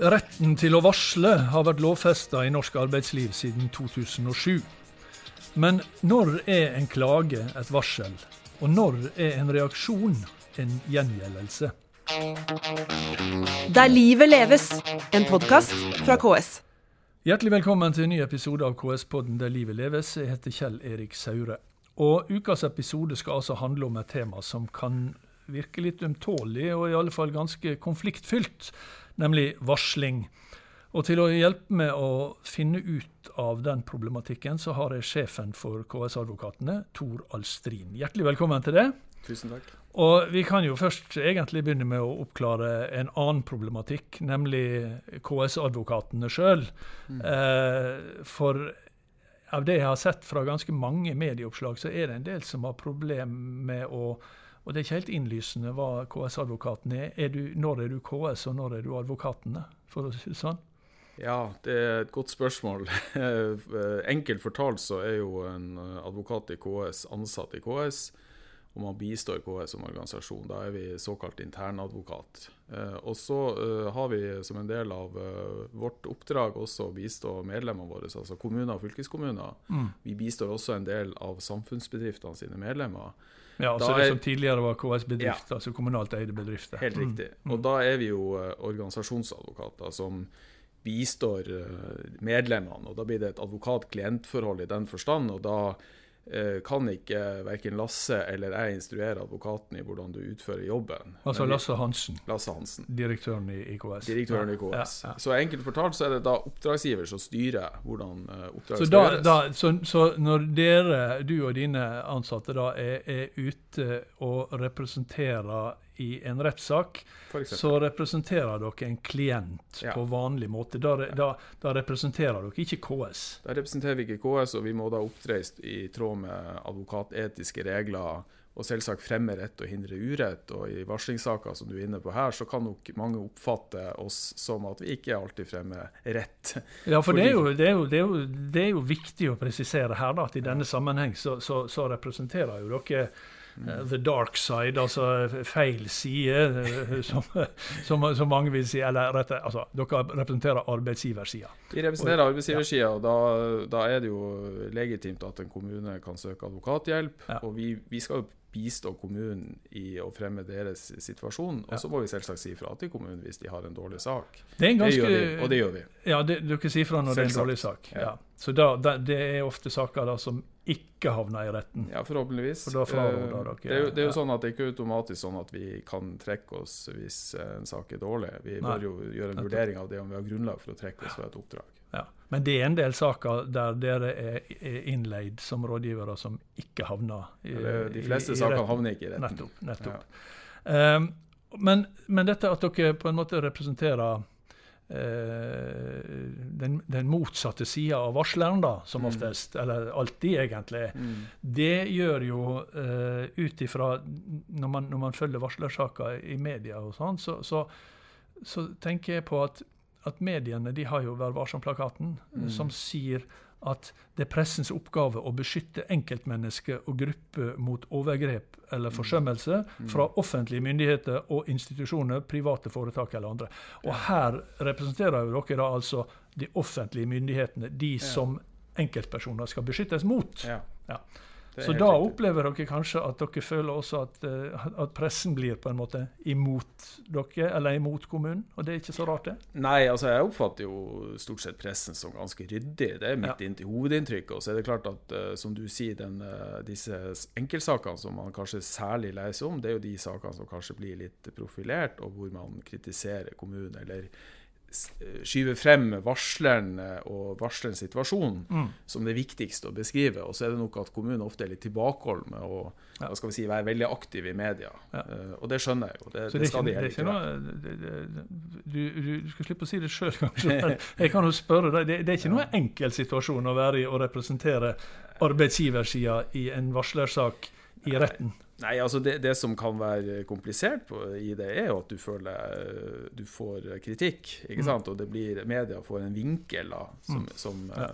Retten til å varsle har vært lovfesta i norsk arbeidsliv siden 2007. Men når er en klage et varsel, og når er en reaksjon en gjengjeldelse? Der livet leves, en podkast fra KS. Hjertelig velkommen til en ny episode av KS-podden Der livet leves. Jeg heter Kjell Erik Saure. Og Ukas episode skal altså handle om et tema som kan virke litt ømtålig, og i alle fall ganske konfliktfylt, nemlig varsling. Og til å hjelpe med å finne ut av den problematikken, så har jeg sjefen for KS-advokatene, Tor Alstrin. Hjertelig velkommen til det. Tusen takk. Og vi kan jo først egentlig begynne med å oppklare en annen problematikk, nemlig KS-advokatene sjøl. Mm. Eh, for av det jeg har sett fra ganske mange medieoppslag, så er det en del som har problem med å og det er ikke helt innlysende hva KS-advokaten er. er du, når er du KS, og når er du advokatene? For å si det sånn. Ja, det er et godt spørsmål. Enkelt fortalt så er jo en advokat i KS ansatt i KS, og man bistår KS som organisasjon. Da er vi såkalt internadvokat. Og så har vi som en del av vårt oppdrag også å bistå medlemmene våre, altså kommuner og fylkeskommuner. Mm. Vi bistår også en del av samfunnsbedriftene sine medlemmer. Ja, altså er, det som tidligere var KS-bedrift, altså kommunalt eide bedrifter. Helt Mm. riktig. Og da er vi jo eh, organisasjonsadvokater som bistår eh, medlemmene. Og da blir det et advokat-klient-forhold i den forstand. Og da eh, kan ikke verken Lasse eller jeg instruere advokaten i hvordan du utfører jobben. Altså Men Lasse Hansen, Lasse Hansen. direktøren i, IKS. Direktøren i IKS. Ja, ja. Så enkelt fortalt så er det da oppdragsgiver som styrer hvordan eh, oppdraget skal gjøres. så, så når dere, du og dine ansatte, da er, er ute og representerer i en rettssak, så representerer dere en klient Ja. på vanlig måte. Da, da, da representerer dere ikke KS. Da representerer vi ikke KS, og vi må da opptre i tråd med advokatetiske regler. Og selvsagt fremme rett og hindre urett. Og i varslingssaker som du er inne på her, så kan nok mange oppfatte oss som at vi ikke alltid fremmer rett. Ja, for Fordi- det, er jo, det, er jo, det, er jo, det er jo viktig å presisere her da, at i denne sammenheng så, så, så representerer jo dere the dark side, altså feil side, eh, som, som, som mange vil si. Eller rett, altså, dere representerer arbeidsgiversida. Vi representerer arbeidsgiversida, og da, da er det jo legitimt at en kommune kan søke advokathjelp. Ja. Og vi, vi skal jo bistå kommunen i å fremme deres situasjon. Og så må vi selvsagt si fra til kommunen hvis de har en dårlig sak. Det en Det gjør vi, og det gjør vi. Ja, det, dere sier fra når det er en dårlig sak. Ja. Så da, det er ofte saker da som ikke havner i retten. Ja, forhåpentligvis. For da fraråder Eh, dere- det, er jo, det er jo ja. sånn at det er ikke automatisk sånn at vi kan trekke oss hvis eh, en sak er dårlig. Vi Nei. bør jo gjøre en vurdering av det om vi har grunnlag for å trekke oss fra et oppdrag. Ja. Men det er en del saker der dere er er innleid som rådgivere som ikke havner i, retten. de fleste i sakene havner ikke i retten. Nettopp. nettopp. Um, men, men dette at dere på en måte representerer den, den motsatte sida av varsleren, da, som Mm. oftest, eller alltid egentlig, Mm. det gjør jo uh, ut ifra når man, når man følger varslersaker i media og sånn, så, så, så tenker jeg på at, at mediene de har jo Vær varsom-plakaten, Mm. som sier at det er pressens oppgave å beskytte enkeltmennesker og grupper mot overgrep eller forsømmelse Mm. fra offentlige myndigheter og institusjoner, private foretak eller andre. Og her representerer jo dere da altså de offentlige myndighetene, de som enkeltpersoner skal beskyttes mot. Ja. Så da riktig. opplever dere kanskje at dere føler også at, eh, at pressen blir på en måte imot dere, eller imot kommunen. Og det er ikke så rart, det. Nei, altså jeg oppfatter jo stort sett pressen som ganske ryddig. Det er mitt Ja. hovedinntrykk. Og så er det klart at, eh, som du sier, den, eh, disse enkeltsakene som man kanskje særlig leser om, det er jo de sakene som kanskje blir litt profilert, og hvor man kritiserer kommunen, eller skyver frem varsleren eh, og varslerens situasjon Mm. som det viktigste å beskrive. Og så er det nok at kommunen ofte er litt tilbakeholden med å Ja. si, være veldig aktiv i media. Ja. Uh, og det skjønner jeg jo. Det, det, det skal de er heller ikke være. du, du, skal slippe å si det sjøl, kanskje. Jeg kan jo spørre deg. Det, det er ikke noe enkel situasjon å være i å representere arbeidsgiversida i en varslersak i retten. Nei, altså det, det, som kan være komplisert på, i det, er jo at du føler du får kritikk. ikke mm. sant? Og det blir, media får en vinkel da, som, mm. som ja.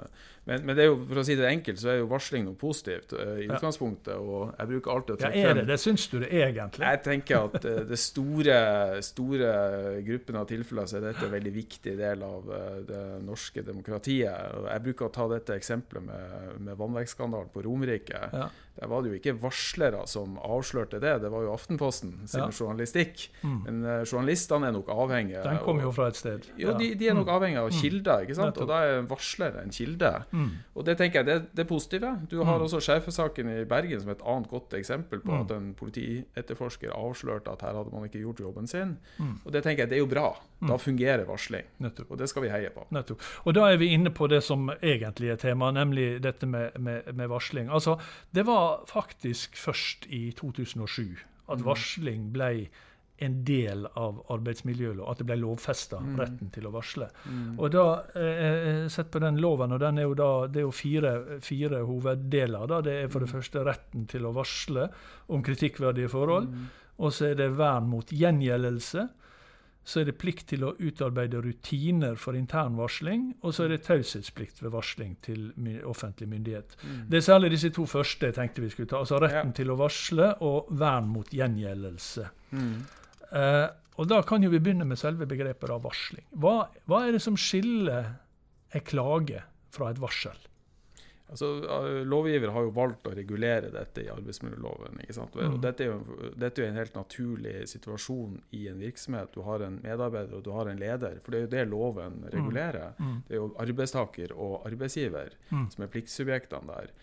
Men, men, det er jo, for å si det enkelt, så er jo varsling noe positivt uh, i utgangspunktet. Og jeg bruker alltid å trekke ja, er det? Det syns du det egentlig? Jeg tenker at uh, det store, store gruppen av tilfeller så er dette en veldig viktig del av uh, det norske demokratiet. Og jeg bruker å ta dette eksempelet med, med vannverksskandalen på Romerike. Ja. Der var det jo ikke varslere som avslørte det, det var jo Aftenposten sin ja. journalistikk. Mm. Men journalistene er nok avhengige Den kommer jo fra et sted. Jo, de, de, er nok mm. avhengige av mm. kilder, ikke sant? og da er varsler en kilde. Mm. Og det tenker jeg, det, det er positive. Du har mm. også sjefesaken i Bergen som et annet godt eksempel på at en politietterforsker avslørte at her hadde man ikke gjort jobben sin. Og det tenker jeg, det er jo bra. Da fungerer varsling. Nettopp. Og det skal vi heie på. Nettopp. Og da er vi inne på det som egentlig er tema, nemlig dette med, med, med varsling. Altså, det var faktisk først i 2007 at mm. varsling ble en del av arbeidsmiljølov, at det ble lovfesta mm. retten til å varsle. Mm. Og da, eh, Sett på den loven, og den er jo da, det er jo fire, fire hoveddeler. Da. Det er for det mm. første retten til å varsle om kritikkverdige forhold. Mm. Og så er det vern mot gjengjeldelse så er det plikt til å utarbeide rutiner for intern varsling, og så er det taushetsplikt ved varsling til my offentlig myndighet. Mm. Det er særlig disse to første jeg tenkte vi skulle ta. Altså retten ja. til å varsle og vern mot gjengjeldelse. Mm. Eh, og Da kan jo vi begynne med selve begrepet av varsling. Hva, hva er det som skiller en klage fra et varsel? Altså, lovgiver har jo valgt å regulere dette i arbeidsmiljøloven. ikke sant? Og mm. dette, er jo, dette er en helt naturlig situasjon i en virksomhet. Du har en medarbeider og du har en leder. For det er jo det loven mm. regulerer. Mm. Det er jo arbeidstaker og arbeidsgiver mm. som er pliktsubjektene der.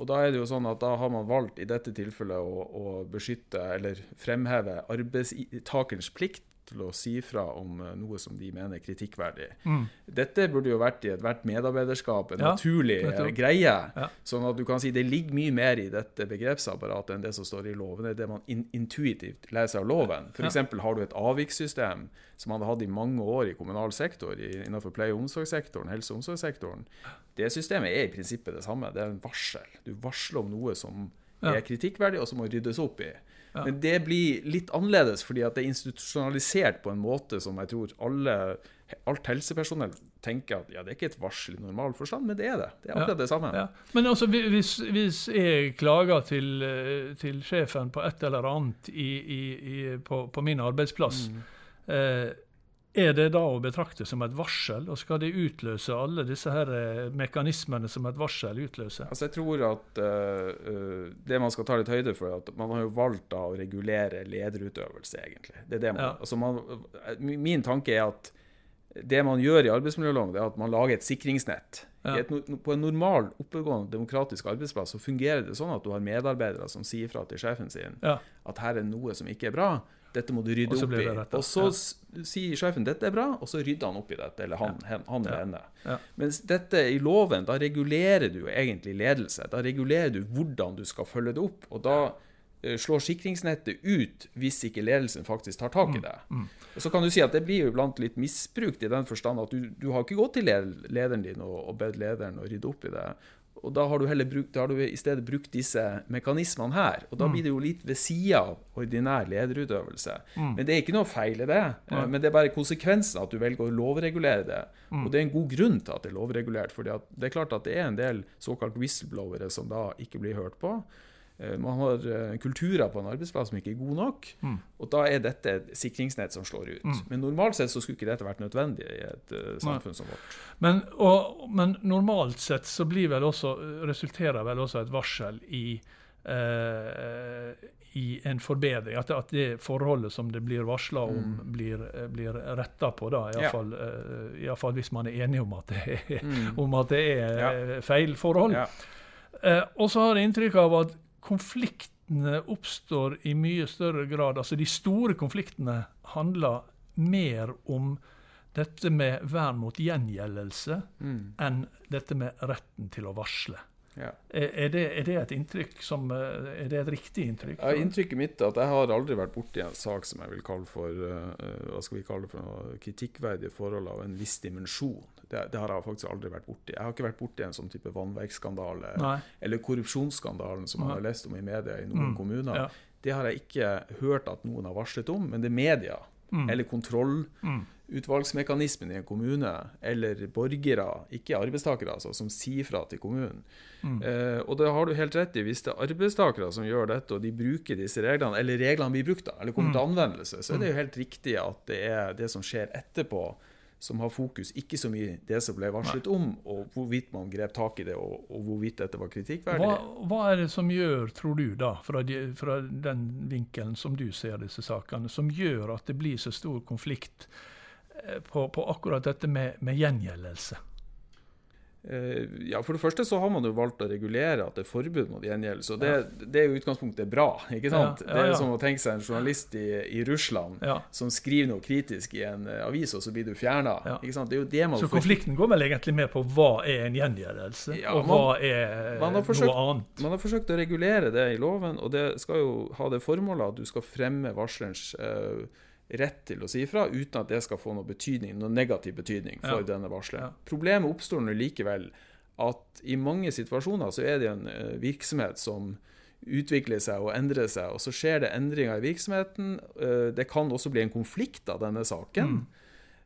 Og da er det jo sånn at da har man valgt i dette tilfellet å, å beskytte eller fremheve arbeidstakerens plikt til å si fra om eh, noe som de mener er kritikkverdig. Mm. Dette burde jo vært i ethvert medarbeiderskap en ja, naturlig uh, greie. Ja. Sånn at du kan si det ligger mye mer i dette begrepsapparatet enn det som står i loven. Det er det man in intuitivt leser av loven. F.eks. Ja. har du et avvikssystem som man har hatt i mange år i kommunal sektor, innenfor pleie- og omsorgssektoren, helse- og omsorgssektoren. Det systemet er i prinsippet det samme. Det er en varsel. Du varsler om noe som er kritikkverdig, og som må ryddes opp i. Men det blir litt annerledes, fordi at det er institusjonalisert på en måte som jeg tror alle, alt helsepersonell tenker at ja, det er ikke et varsel i normal forstand, men det er det. Det er akkurat det samme. Ja. Men altså, hvis, hvis, jeg klager til, eh, til, sjefen på et eller annet i, i, i, på, på, min arbeidsplass mm. eh, er det da å betrakte som et varsel, og skal det utløse alle disse her eh, mekanismene som et varsel utløser? Altså jeg tror at uh, det man skal ta litt høyde for, er at man har jo valgt da å regulere lederutøvelse, egentlig. Det er det man, ja. altså man, min tanke er at det man gjør i arbeidsmiljøloven, er at man lager et sikringsnett. Ja. Et, på en normal, oppegående demokratisk arbeidsplass så fungerer det sånn at du har medarbeidere som sier fra til sjefen sin ja. at her er noe som ikke er bra. Dette må du rydde opp i. Og så ja. sier sjefen dette er bra, og så rydder han opp i dette. Eller han, ja. han eller henne. Mens dette i loven, da regulerer du egentlig ledelse. Da regulerer du hvordan du skal følge det opp. Og da slår sikringsnettet ut hvis ikke ledelsen faktisk tar tak i mm. det. Mm. Mm. Så kan du si at det blir jo iblant litt misbrukt i den forstand at du, du har ikke gått til lederen din og, og bedt lederen å rydde opp i det. Og da har du, heller brukt, da har du i stedet brukt disse mekanismene her. Og da mm. blir det jo litt ved sida av ordinær lederutøvelse. Mm. Men det er ikke noe feil i det. Nei. Men det er bare konsekvensen at du velger å lovregulere det. Mm. Og det er en god grunn til at det er lovregulert. For det er klart at det er en del såkalt whistleblowere som da ikke blir hørt på. Eh, man har eh, kulturer på en arbeidsplass som ikke er gode nok. Mm. Og da er dette et sikringsnett som slår ut. Mm. Men normalt sett så skulle ikke dette vært nødvendig i et uh, samfunn Nei. som vårt. Men, og, men, normalt sett så blir vel også, resulterer vel også et varsel i, uh, i en forbedring. At, at, det forholdet som det blir varsla om, mm. blir, blir retta på. da, Iallfall ja. uh, hvis man er enig om at det er, mm. om at det er ja. feil forhold. Ja. Uh, og så har jeg inntrykk av at konfliktene oppstår i mye større grad. Altså de store konfliktene handler mer om dette med vern mot gjengjeldelse mm. enn dette med retten til å varsle. Ja. Er, det, er, det, et inntrykk som, eh, er det et riktig inntrykk? Ja, inntrykket mitt er at jeg har aldri vært borti en sak som jeg vil kalle for uh, hva skal vi kalle det for noe, kritikkverdige forhold av en viss dimensjon. Det, det, har jeg faktisk aldri vært borti. Jeg har ikke vært borti en sånn type vannverksskandale eller korrupsjonsskandalen som man har lest om i media i noen mm. kommuner. Ja. Det har jeg ikke hørt at noen har varslet om, men det er media. Mm. Eller kontrollutvalgsmekanismen i en kommune, eller borgere, ikke arbeidstakere, altså, som sier fra til kommunen. Mm. Eh, og det har du helt rett i. Hvis det er arbeidstakere som gjør dette, og de bruker disse reglene, eller reglene blir brukt, da, eller kommer til anvendelse, så er det jo helt riktig at det er det som skjer etterpå, som har fokus ikke så mye det som ble varslet om, og hvorvidt man grep tak i det, og, og hvorvidt dette var kritikkverdig. Hva, hva er det som gjør, tror du, da, fra, de, fra den vinkelen som du ser disse sakene, som gjør at det blir så stor konflikt eh, på, på akkurat dette med, med gjengjeldelse? Eh, ja, For det første så har man jo valgt å regulere at det er forbud mot gjengjeldelse. og det, det er jo utgangspunktet bra. ikke sant? Ja, ja, Det er jo som å tenke seg en journalist i, i Russland som skriver noe kritisk i en eh, avis, og så blir du fjerna. Ja. Ikke sant? Det er jo det man Så konflikten går vel egentlig med på hva er en gjengjeldelse, og man- hva er man forsøkt- noe annet. Man har forsøkt å regulere det i loven, og det skal jo ha det formålet at du skal fremme varslerens eh, rett til å si ifra, uten at det skal få noe betydning, noe negativ betydning for Ja. denne varsleren. Ja. Problemet oppstår nå likevel at i mange situasjoner så er det en eh, virksomhet som utvikler seg og endrer seg, og så skjer det endringer i virksomheten. Eh, det kan også bli en konflikt av denne saken. Eh,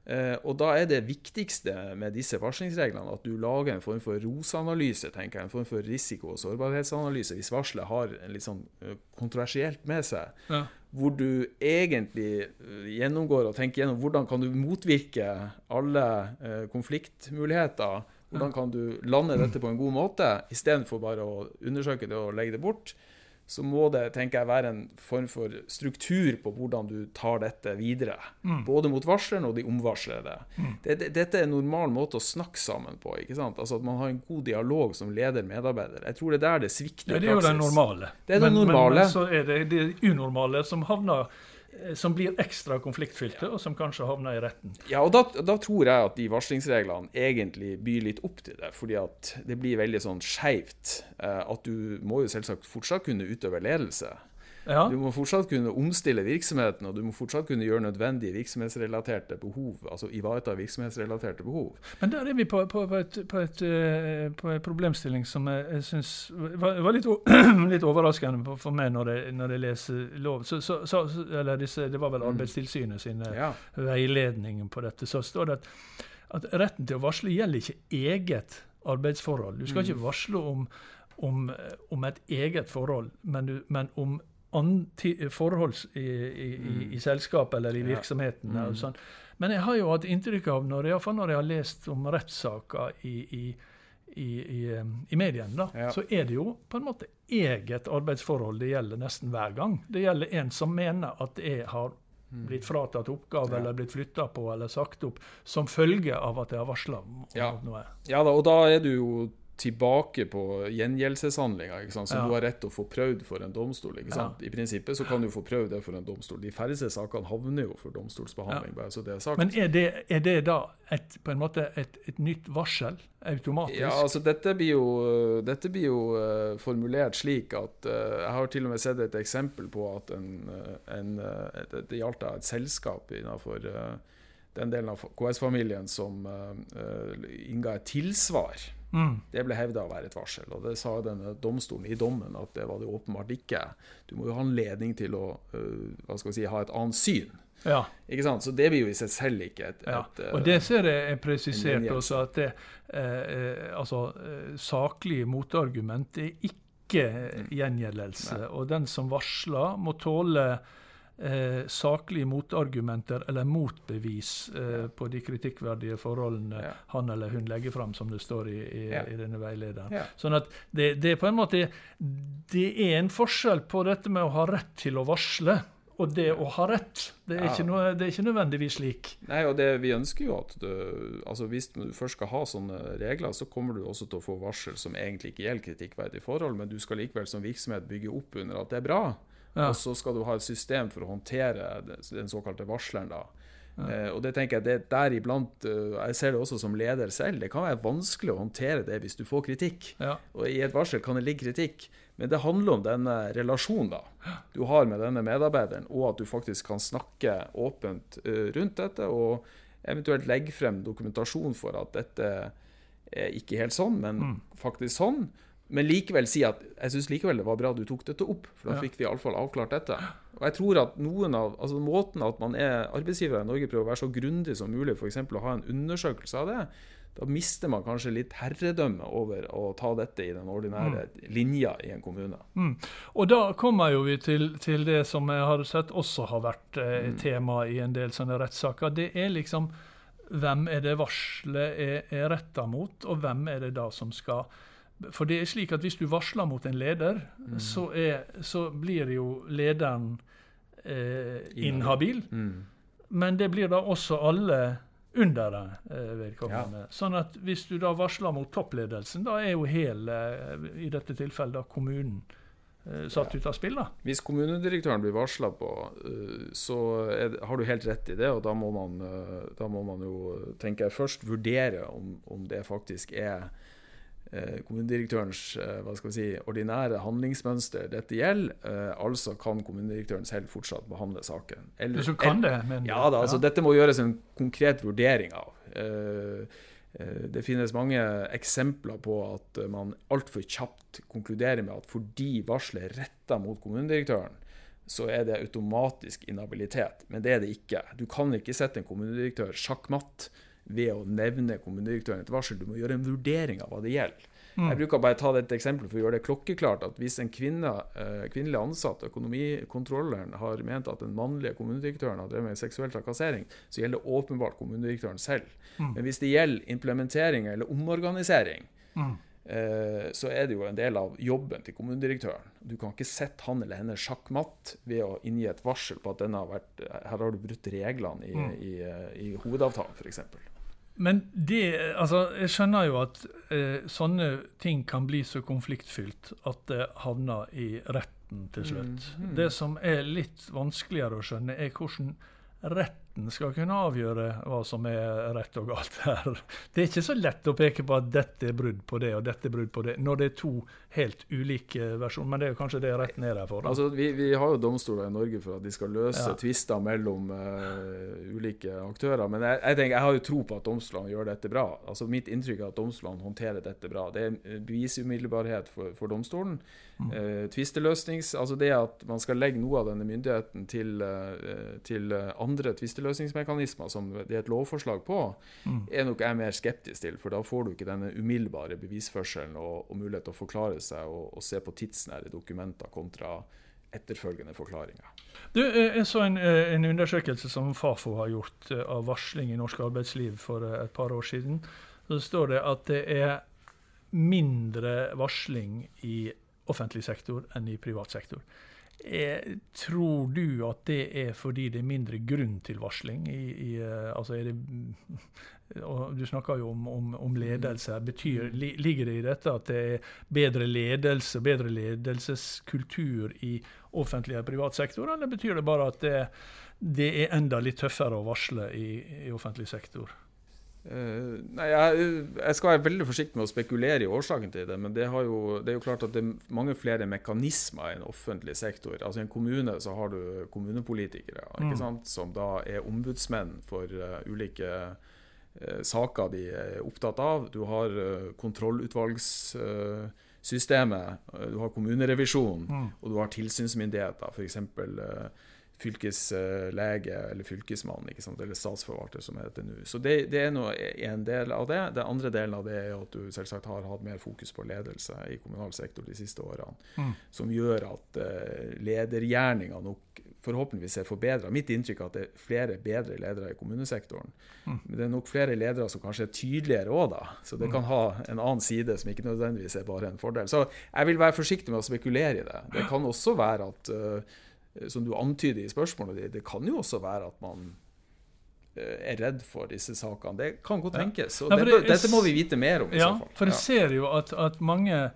og da er det viktigste med disse varslingsreglene at du lager en form for ROS-analyse, tenker jeg, en form for risiko- og sårbarhetsanalyse, hvis varselet har en litt sånn eh, kontroversielt med seg. Ja. Hvor du egentlig eh, gjennomgår og tenker gjennom hvordan kan du motvirke alle eh, konfliktmuligheter. Hvordan kan du lande dette på en god måte, istedenfor bare å undersøke det og legge det bort. Så må det tenker jeg, være en form for struktur på hvordan du tar dette videre. Både mot varsleren og de omvarslede. Det, det, dette er en normal måte å snakke sammen på. ikke sant? Altså At man har en god dialog som leder-medarbeider. Jeg tror det er der det svikter Ja, det er jo det normale. Det er det men, normale. Men, men så er det det unormale som havner som blir ekstra konfliktfylte, og som kanskje havner i retten. Ja, og da, da tror jeg at de varslingsreglene egentlig byr litt opp til det. Fordi at det blir veldig sånn skeivt. Eh, at du må jo selvsagt fortsatt kunne utøve ledelse. Ja, Du må fortsatt kunne omstille virksomheten, og du må fortsatt kunne gjøre nødvendige virksomhetsrelaterte behov. Altså ivareta virksomhetsrelaterte behov. Men der er vi på, på, på, et, på, et, eh, på en problemstilling som jeg, jeg syns var, var litt, litt overraskende for meg når jeg, når jeg leser lov. Så, så, så, eller disse, det var vel Arbeidstilsynet sin Ja. veiledning på dette. Så står det at, at retten til å varsle gjelder ikke eget arbeidsforhold. Du skal ikke varsle om, om, om et eget forhold, men, du, men om forhold i, i, i, i selskapet eller i Ja. virksomheten. og sånn. Men jeg har jo hatt inntrykk av, når, i når jeg har lest om rettssaker i, i, i, i, i mediene, Ja. så er det jo på en måte eget arbeidsforhold det gjelder nesten hver gang. Det gjelder en som mener at jeg har blitt fratatt oppgave Ja. eller blitt flytta på eller sagt opp som følge av at jeg har varsla om Ja. noe. Ja da, og da er du jo tilbake på gjengjeldelseshandlinga, som Ja. du har rett til å få prøvd for en domstol. sant? I prinsippet så kan du få prøvd det for en domstol. De færreste sakene havner jo for domstolsbehandling, bare så det er sagt. Men er det, er det da et, på en måte et, et nytt varsel automatisk? Ja, altså dette blir jo, dette blir jo uh, formulert slik at uh, Jeg har til og med sett et eksempel på at en, eh, en, eh, det, gjaldt da et selskap innenfor uh, den delen av KS-familien som uh, innga et tilsvar. Mm. Det ble hevda å være et varsel, og det sa denne domstolen i dommen at det var det åpenbart ikke. Du må jo ha anledning til å eh, hva skal vi si, ha et annet syn. Ja. Ikke sant? Så det blir jo i seg selv ikke et, Ja, et eh, og det ser jeg er presisert også, at det, eh, eh, altså, eh, saklige motargument er ikke Mm. gjengjeldelse. Og den som varsler, må tåle eh, saklige motargumenter eller motbevis eh, på de kritikkverdige forholdene Ja. han eller hun legger fram, som det står i, i, Ja. i denne veilederen. Ja. Sånn at det, det er på en måte Det er en forskjell på dette med å ha rett til å varsle. Og det å ha rett, det er, noe, det er ikke nødvendigvis slik. Nei, og det, vi ønsker jo at du, altså hvis du først skal ha sånne regler, så kommer du også til å få varsel som egentlig ikke gjelder kritikkverdige forhold, men du skal likevel som virksomhet bygge opp under at det er bra. Ja. Og så skal du ha et system for å håndtere den såkalte varsleren. da. Eh, og det tenker jeg, det er der iblant, eh, Jeg ser det også som leder selv. Det kan være vanskelig å håndtere det hvis du får kritikk. Ja. Og I et varsel kan det ligge kritikk, men det handler om denne relasjonen da, du har med denne medarbeideren, og at du faktisk kan snakke åpent eh, rundt dette, og eventuelt legge frem dokumentasjon for at dette er ikke helt sånn, men faktisk sånn. Men likevel si at jeg syns likevel det var bra du tok dette opp, for da fikk vi iallfall avklart dette. Og jeg tror at noen av, altså Måten at man er arbeidsgiver i Norge prøver å være så grundig som mulig, f.eks. å ha en undersøkelse av det, da mister man kanskje litt herredømme over å ta dette i den ordinære linja i en kommune. Og da kommer jo vi til, til det som jeg har sett også har vært eh, Mm. tema i en del sånne rettssaker. Det er liksom hvem er det varselet er, er retta mot, og hvem er det da som skal For det er slik at hvis du varsler mot en leder, Mm. så, er, så blir jo lederen eh, inhabil. Mm. Men det blir da også alle under eh, vedkommende. Sånn at hvis du da varsler mot toppledelsen, da er jo hele, eh, i dette tilfellet da kommunen, eh, satt ut av spill. da. Hvis kommunedirektøren blir varsla på, eh, så er har du helt rett i det. Og da må man, da må man jo, tenker jeg, først vurdere om, om det faktisk er kommunedirektørens eh, hva skal vi si, ordinære handlingsmønster dette gjelder. Eh, altså kan kommunedirektøren selv fortsatt behandle saken. Eller- du kan det, men Ja da, altså dette må gjøres en konkret vurdering av. Eh, eh, Det finnes mange eksempler på at eh, man altfor kjapt konkluderer med at fordi varselet er retta mot kommunedirektøren, så er det automatisk inhabilitet. Men det er det ikke. Du kan ikke sette en kommunedirektør sjakkmatt ved å nevne kommunedirektøren et varsel. Du må gjøre en vurdering av hva det gjelder. Jeg bruker bare ta dette eksempelet for å gjøre det klokkeklart at hvis en kvinne, eh, kvinnelig ansatt, økonomikontrolleren, har ment at den mannlige kommunedirektøren har drevet med seksuell trakassering, så gjelder det åpenbart kommunedirektøren selv. Men hvis det gjelder implementering eller omorganisering, mm så er det jo en del av jobben til kommunedirektøren. Du kan ikke sette han eller henne sjakkmatt ved å inngi et varsel på at har vært, her har du brutt reglene i, i, eh, i hovedavtalen, f.eks. Men det, altså, jeg skjønner jo at eh, sånne ting kan bli så konfliktfylt at det havner i retten til slutt. Det som er litt vanskeligere å skjønne, er hvordan retten skal kunne avgjøre hva som er rett og galt her. Det er ikke så lett å peke på at dette er brudd på det og dette er brudd på det, når det er to helt ulike versjoner. Men det er jo kanskje det retten er der for. Altså, vi, vi har jo domstoler i Norge for at de skal løse Ja. tvister mellom uh, ulike aktører. Men jeg, jeg, tenker, jeg har jo tro på at domstolene gjør dette bra. Altså, mitt inntrykk er at domstolene håndterer dette bra. Det er bevisumiddelbarhet for, for domstolen. Eh, tvisteløsnings, altså det at man skal legge noe av denne myndigheten til, uh, til andre andre tvisteløsningsmekanismer, som det er et lovforslag på, er nok jeg mer skeptisk til. For da får du ikke denne umiddelbare bevisførselen og, og mulighet til å forklare seg og, og se på tidsnære dokumenter kontra etterfølgende forklaringer. Du, eh, jeg så en, eh, en undersøkelse som Fafo har gjort eh, av varsling i norsk arbeidsliv for et par år siden. Så står det at det er mindre varsling i offentlig sektor enn i privat sektor. Eh, tror du at det er fordi det er mindre grunn til varsling? I, i, eh, altså er det, du snakker jo om, om, om ledelse. Betyr, li, ligger det i dette at det er bedre ledelse, bedre ledelseskultur i offentlig og privat sektor, eller betyr det bare at det, det er enda litt tøffere å varsle i, i offentlig sektor? Eh, nei, jeg, jeg skal være veldig forsiktig med å spekulere i årsaken til det, men det, har jo, det er jo klart at det er mange flere mekanismer i en offentlig sektor. Altså I en kommune så har du kommunepolitikere ikke sant? som da er ombudsmenn for uh, ulike uh, saker de er opptatt av. Du har kontrollutvalgssystemet, du har kommunerevisjon, og du har tilsynsmyndigheter, f.eks. Uh, fylkeslege eller fylkesmann eller statsforvalter, som heter nå. Så det, det er nå en del av det. Den andre delen av det er at du selvsagt har hatt mer fokus på ledelse i kommunal sektor de siste årene, som gjør at uh, ledergjerninga nok forhåpentligvis er forbedra. Mitt inntrykk er at det er flere bedre ledere i kommunesektoren. Men det er nok flere ledere som kanskje er tydeligere òg, da. Så det kan ha en annen side som ikke nødvendigvis er bare en fordel. Så jeg vil være forsiktig med å spekulere i det. Det kan også være at uh, som du antyder i spørsmålet ditt, det kan jo også være at man eh, er redd for disse sakene. Det kan godt tenkes. Og Ja, det dette må vi vite mer om i Ja, så fall. for jeg Ja. ser jo at, at mange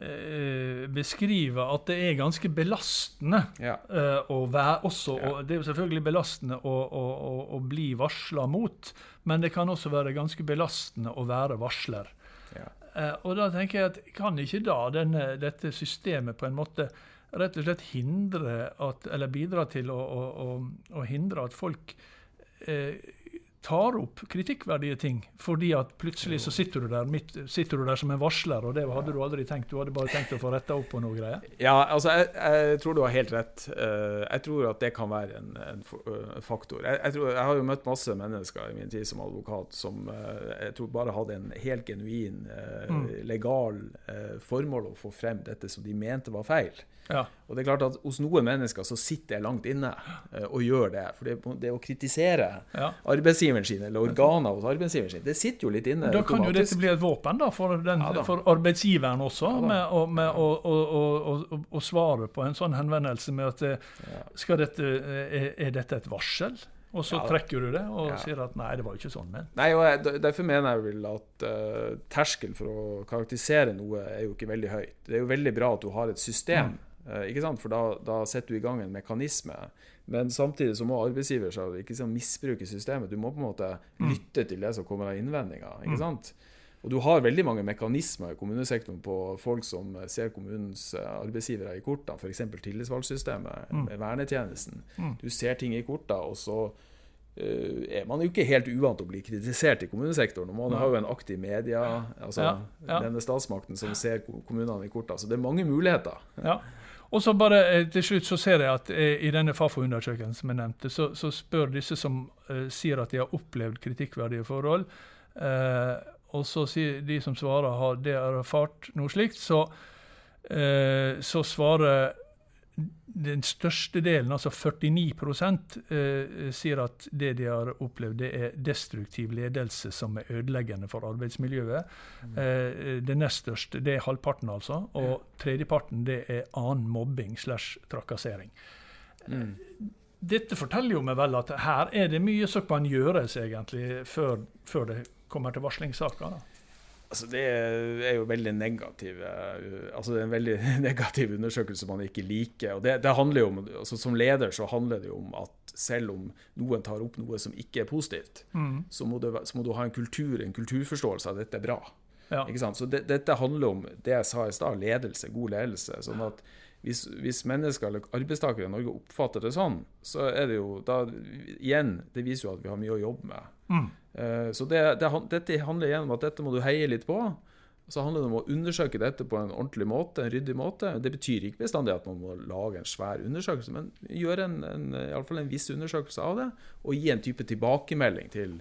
eh, beskriver at det er ganske belastende Ja. eh, å være også, og Det er jo selvfølgelig belastende å, å, å, å bli varsla mot, men det kan også være ganske belastende å være varsler. Ja. Eh, og da tenker jeg at kan ikke da denne, dette systemet på en måte rett og slett hindre at, eller bidra til å, å, å, å hindre at folk eh, tar opp kritikkverdige ting. Fordi at plutselig så sitter du der, midt, sitter du der som en varsler, og det hadde du aldri tenkt. Du hadde bare tenkt å få retta opp på noe greier. Ja, altså, jeg, jeg, tror du har helt rett. Eh, jeg tror at det kan være en, en eh, faktor. Jeg, jeg, tror, jeg, har jo møtt masse mennesker i min tid som advokat som jeg tror bare hadde en helt genuin, mm. legal formål å få frem dette som de mente var feil. Ja. Og det er klart at Hos noen mennesker så sitter jeg langt inne og gjør det. For det, det å kritisere ja. arbeidsgiveren sin eller organer hos arbeidsgiveren sin, det sitter jo litt inne. Da kan jo dette bli et våpen da, for, den, ja, da. for arbeidsgiveren også, med, å, med å, å, å, svare på en sånn henvendelse med at eh, dette, eh, er, er dette et varsel? Og så ja, trekker du det og ja. sier at nei, det var jo ikke sånn Men. Nei, og jeg, Derfor mener jeg vel at uh, terskelen for å karakterisere noe er jo ikke veldig høy. Det er jo veldig bra at du har et system mm. uh, ikke sant? For da, da, setter du i gang en mekanisme. Men samtidig så må arbeidsgiver så ikke sånn misbruke systemet. Du må på en måte mm. lytte til det som kommer av innvendinger. ikke mm. sant? Og du har veldig mange mekanismer i kommunesektoren på folk som ser kommunens eh, arbeidsgivere i kortene, f.eks. tillitsvalgsystemet mm. med vernetjenesten. Du ser ting i kortene, og så uh, er man jo ikke helt uvant til å bli kritisert i kommunesektoren. Og man har jo en aktiv media, altså ja, ja. denne statsmakten som ser kommunene i kortene. Så det er mange muligheter. Ja. Og så bare eh, til slutt så ser jeg at eh, i denne Fafo-undersøkelsen som jeg nevnte, så, så, spør disse som uh, sier at de har opplevd kritikkverdige forhold, uh, og så sier de som svarer har det erfart noe slikt, så, uh, så svarer den største delen, altså 49 eh, sier at det de har opplevd, det er destruktiv ledelse som er ødeleggende for arbeidsmiljøet. Mm. Eh, det nest største, det er halvparten, altså. Og tredjeparten, det er annen mobbing slash trakassering. Mm. Dette forteller jo meg vel at her er det mye som kan gjøres egentlig før, før det kommer til varslingssaker. Altså det er jo veldig negativ eh, altså det er en veldig negativ undersøkelse man ikke liker. og det, det handler jo om, altså Som leder så handler det jo om at selv om noen tar opp noe som ikke er positivt, mm. så, må du, så, må du ha en kultur, en kulturforståelse av at dette er bra. Ja. Ikke sant? Så det, Dette handler om det jeg sa i stad, ledelse, god ledelse. sånn at hvis, hvis, mennesker eller arbeidstakere i Norge oppfatter det sånn, så er det jo da Igjen, det viser jo at vi har mye å jobbe med. Mm. Uh, så det, det, dette handler igjen om at dette må du heie litt på. Så handler det om å undersøke dette på en ordentlig måte, en ryddig måte. Det betyr ikke bestandig at man må lage en svær undersøkelse, men gjøre en, en, iallfall fall en viss undersøkelse av det, og gi en type tilbakemelding til,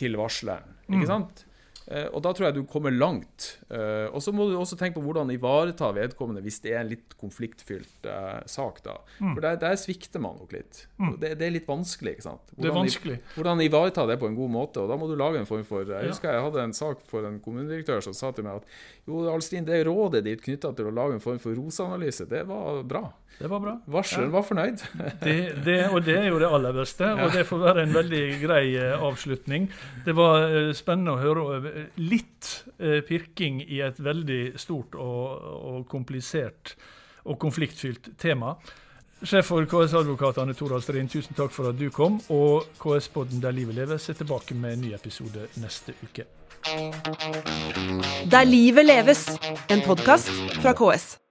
til varsleren. Ikke mm. sant? Eh, og Da tror jeg du kommer langt. Eh, og Så må du også tenke på hvordan ivareta vedkommende hvis det er en litt konfliktfylt uh, sak. da. Mm. For der, der, svikter man nok litt. Mm. Det, det, er litt vanskelig. ikke sant? Hvordan, det er vanskelig. Hvordan ivareta det på en god måte. og Da må du lage en form for Jeg husker jeg hadde en sak for en kommunedirektør som sa til meg at jo, Alstin, det rådet ditt knytta til å lage en form for ROS-analyse, det var bra. Det var bra. Varselen ja. var fornøyd. det, det, og det er jo det aller beste. Og det får være en veldig grei avslutning. Det var spennende å høre litt eh, pirking i et veldig stort og, og komplisert og konfliktfylt tema. Sjef for KS-advokatene Tor Alstrin, tusen takk for at du kom. Og KS-podden Der livet leves er tilbake med en ny episode neste uke. Der livet leves, en podkast fra KS.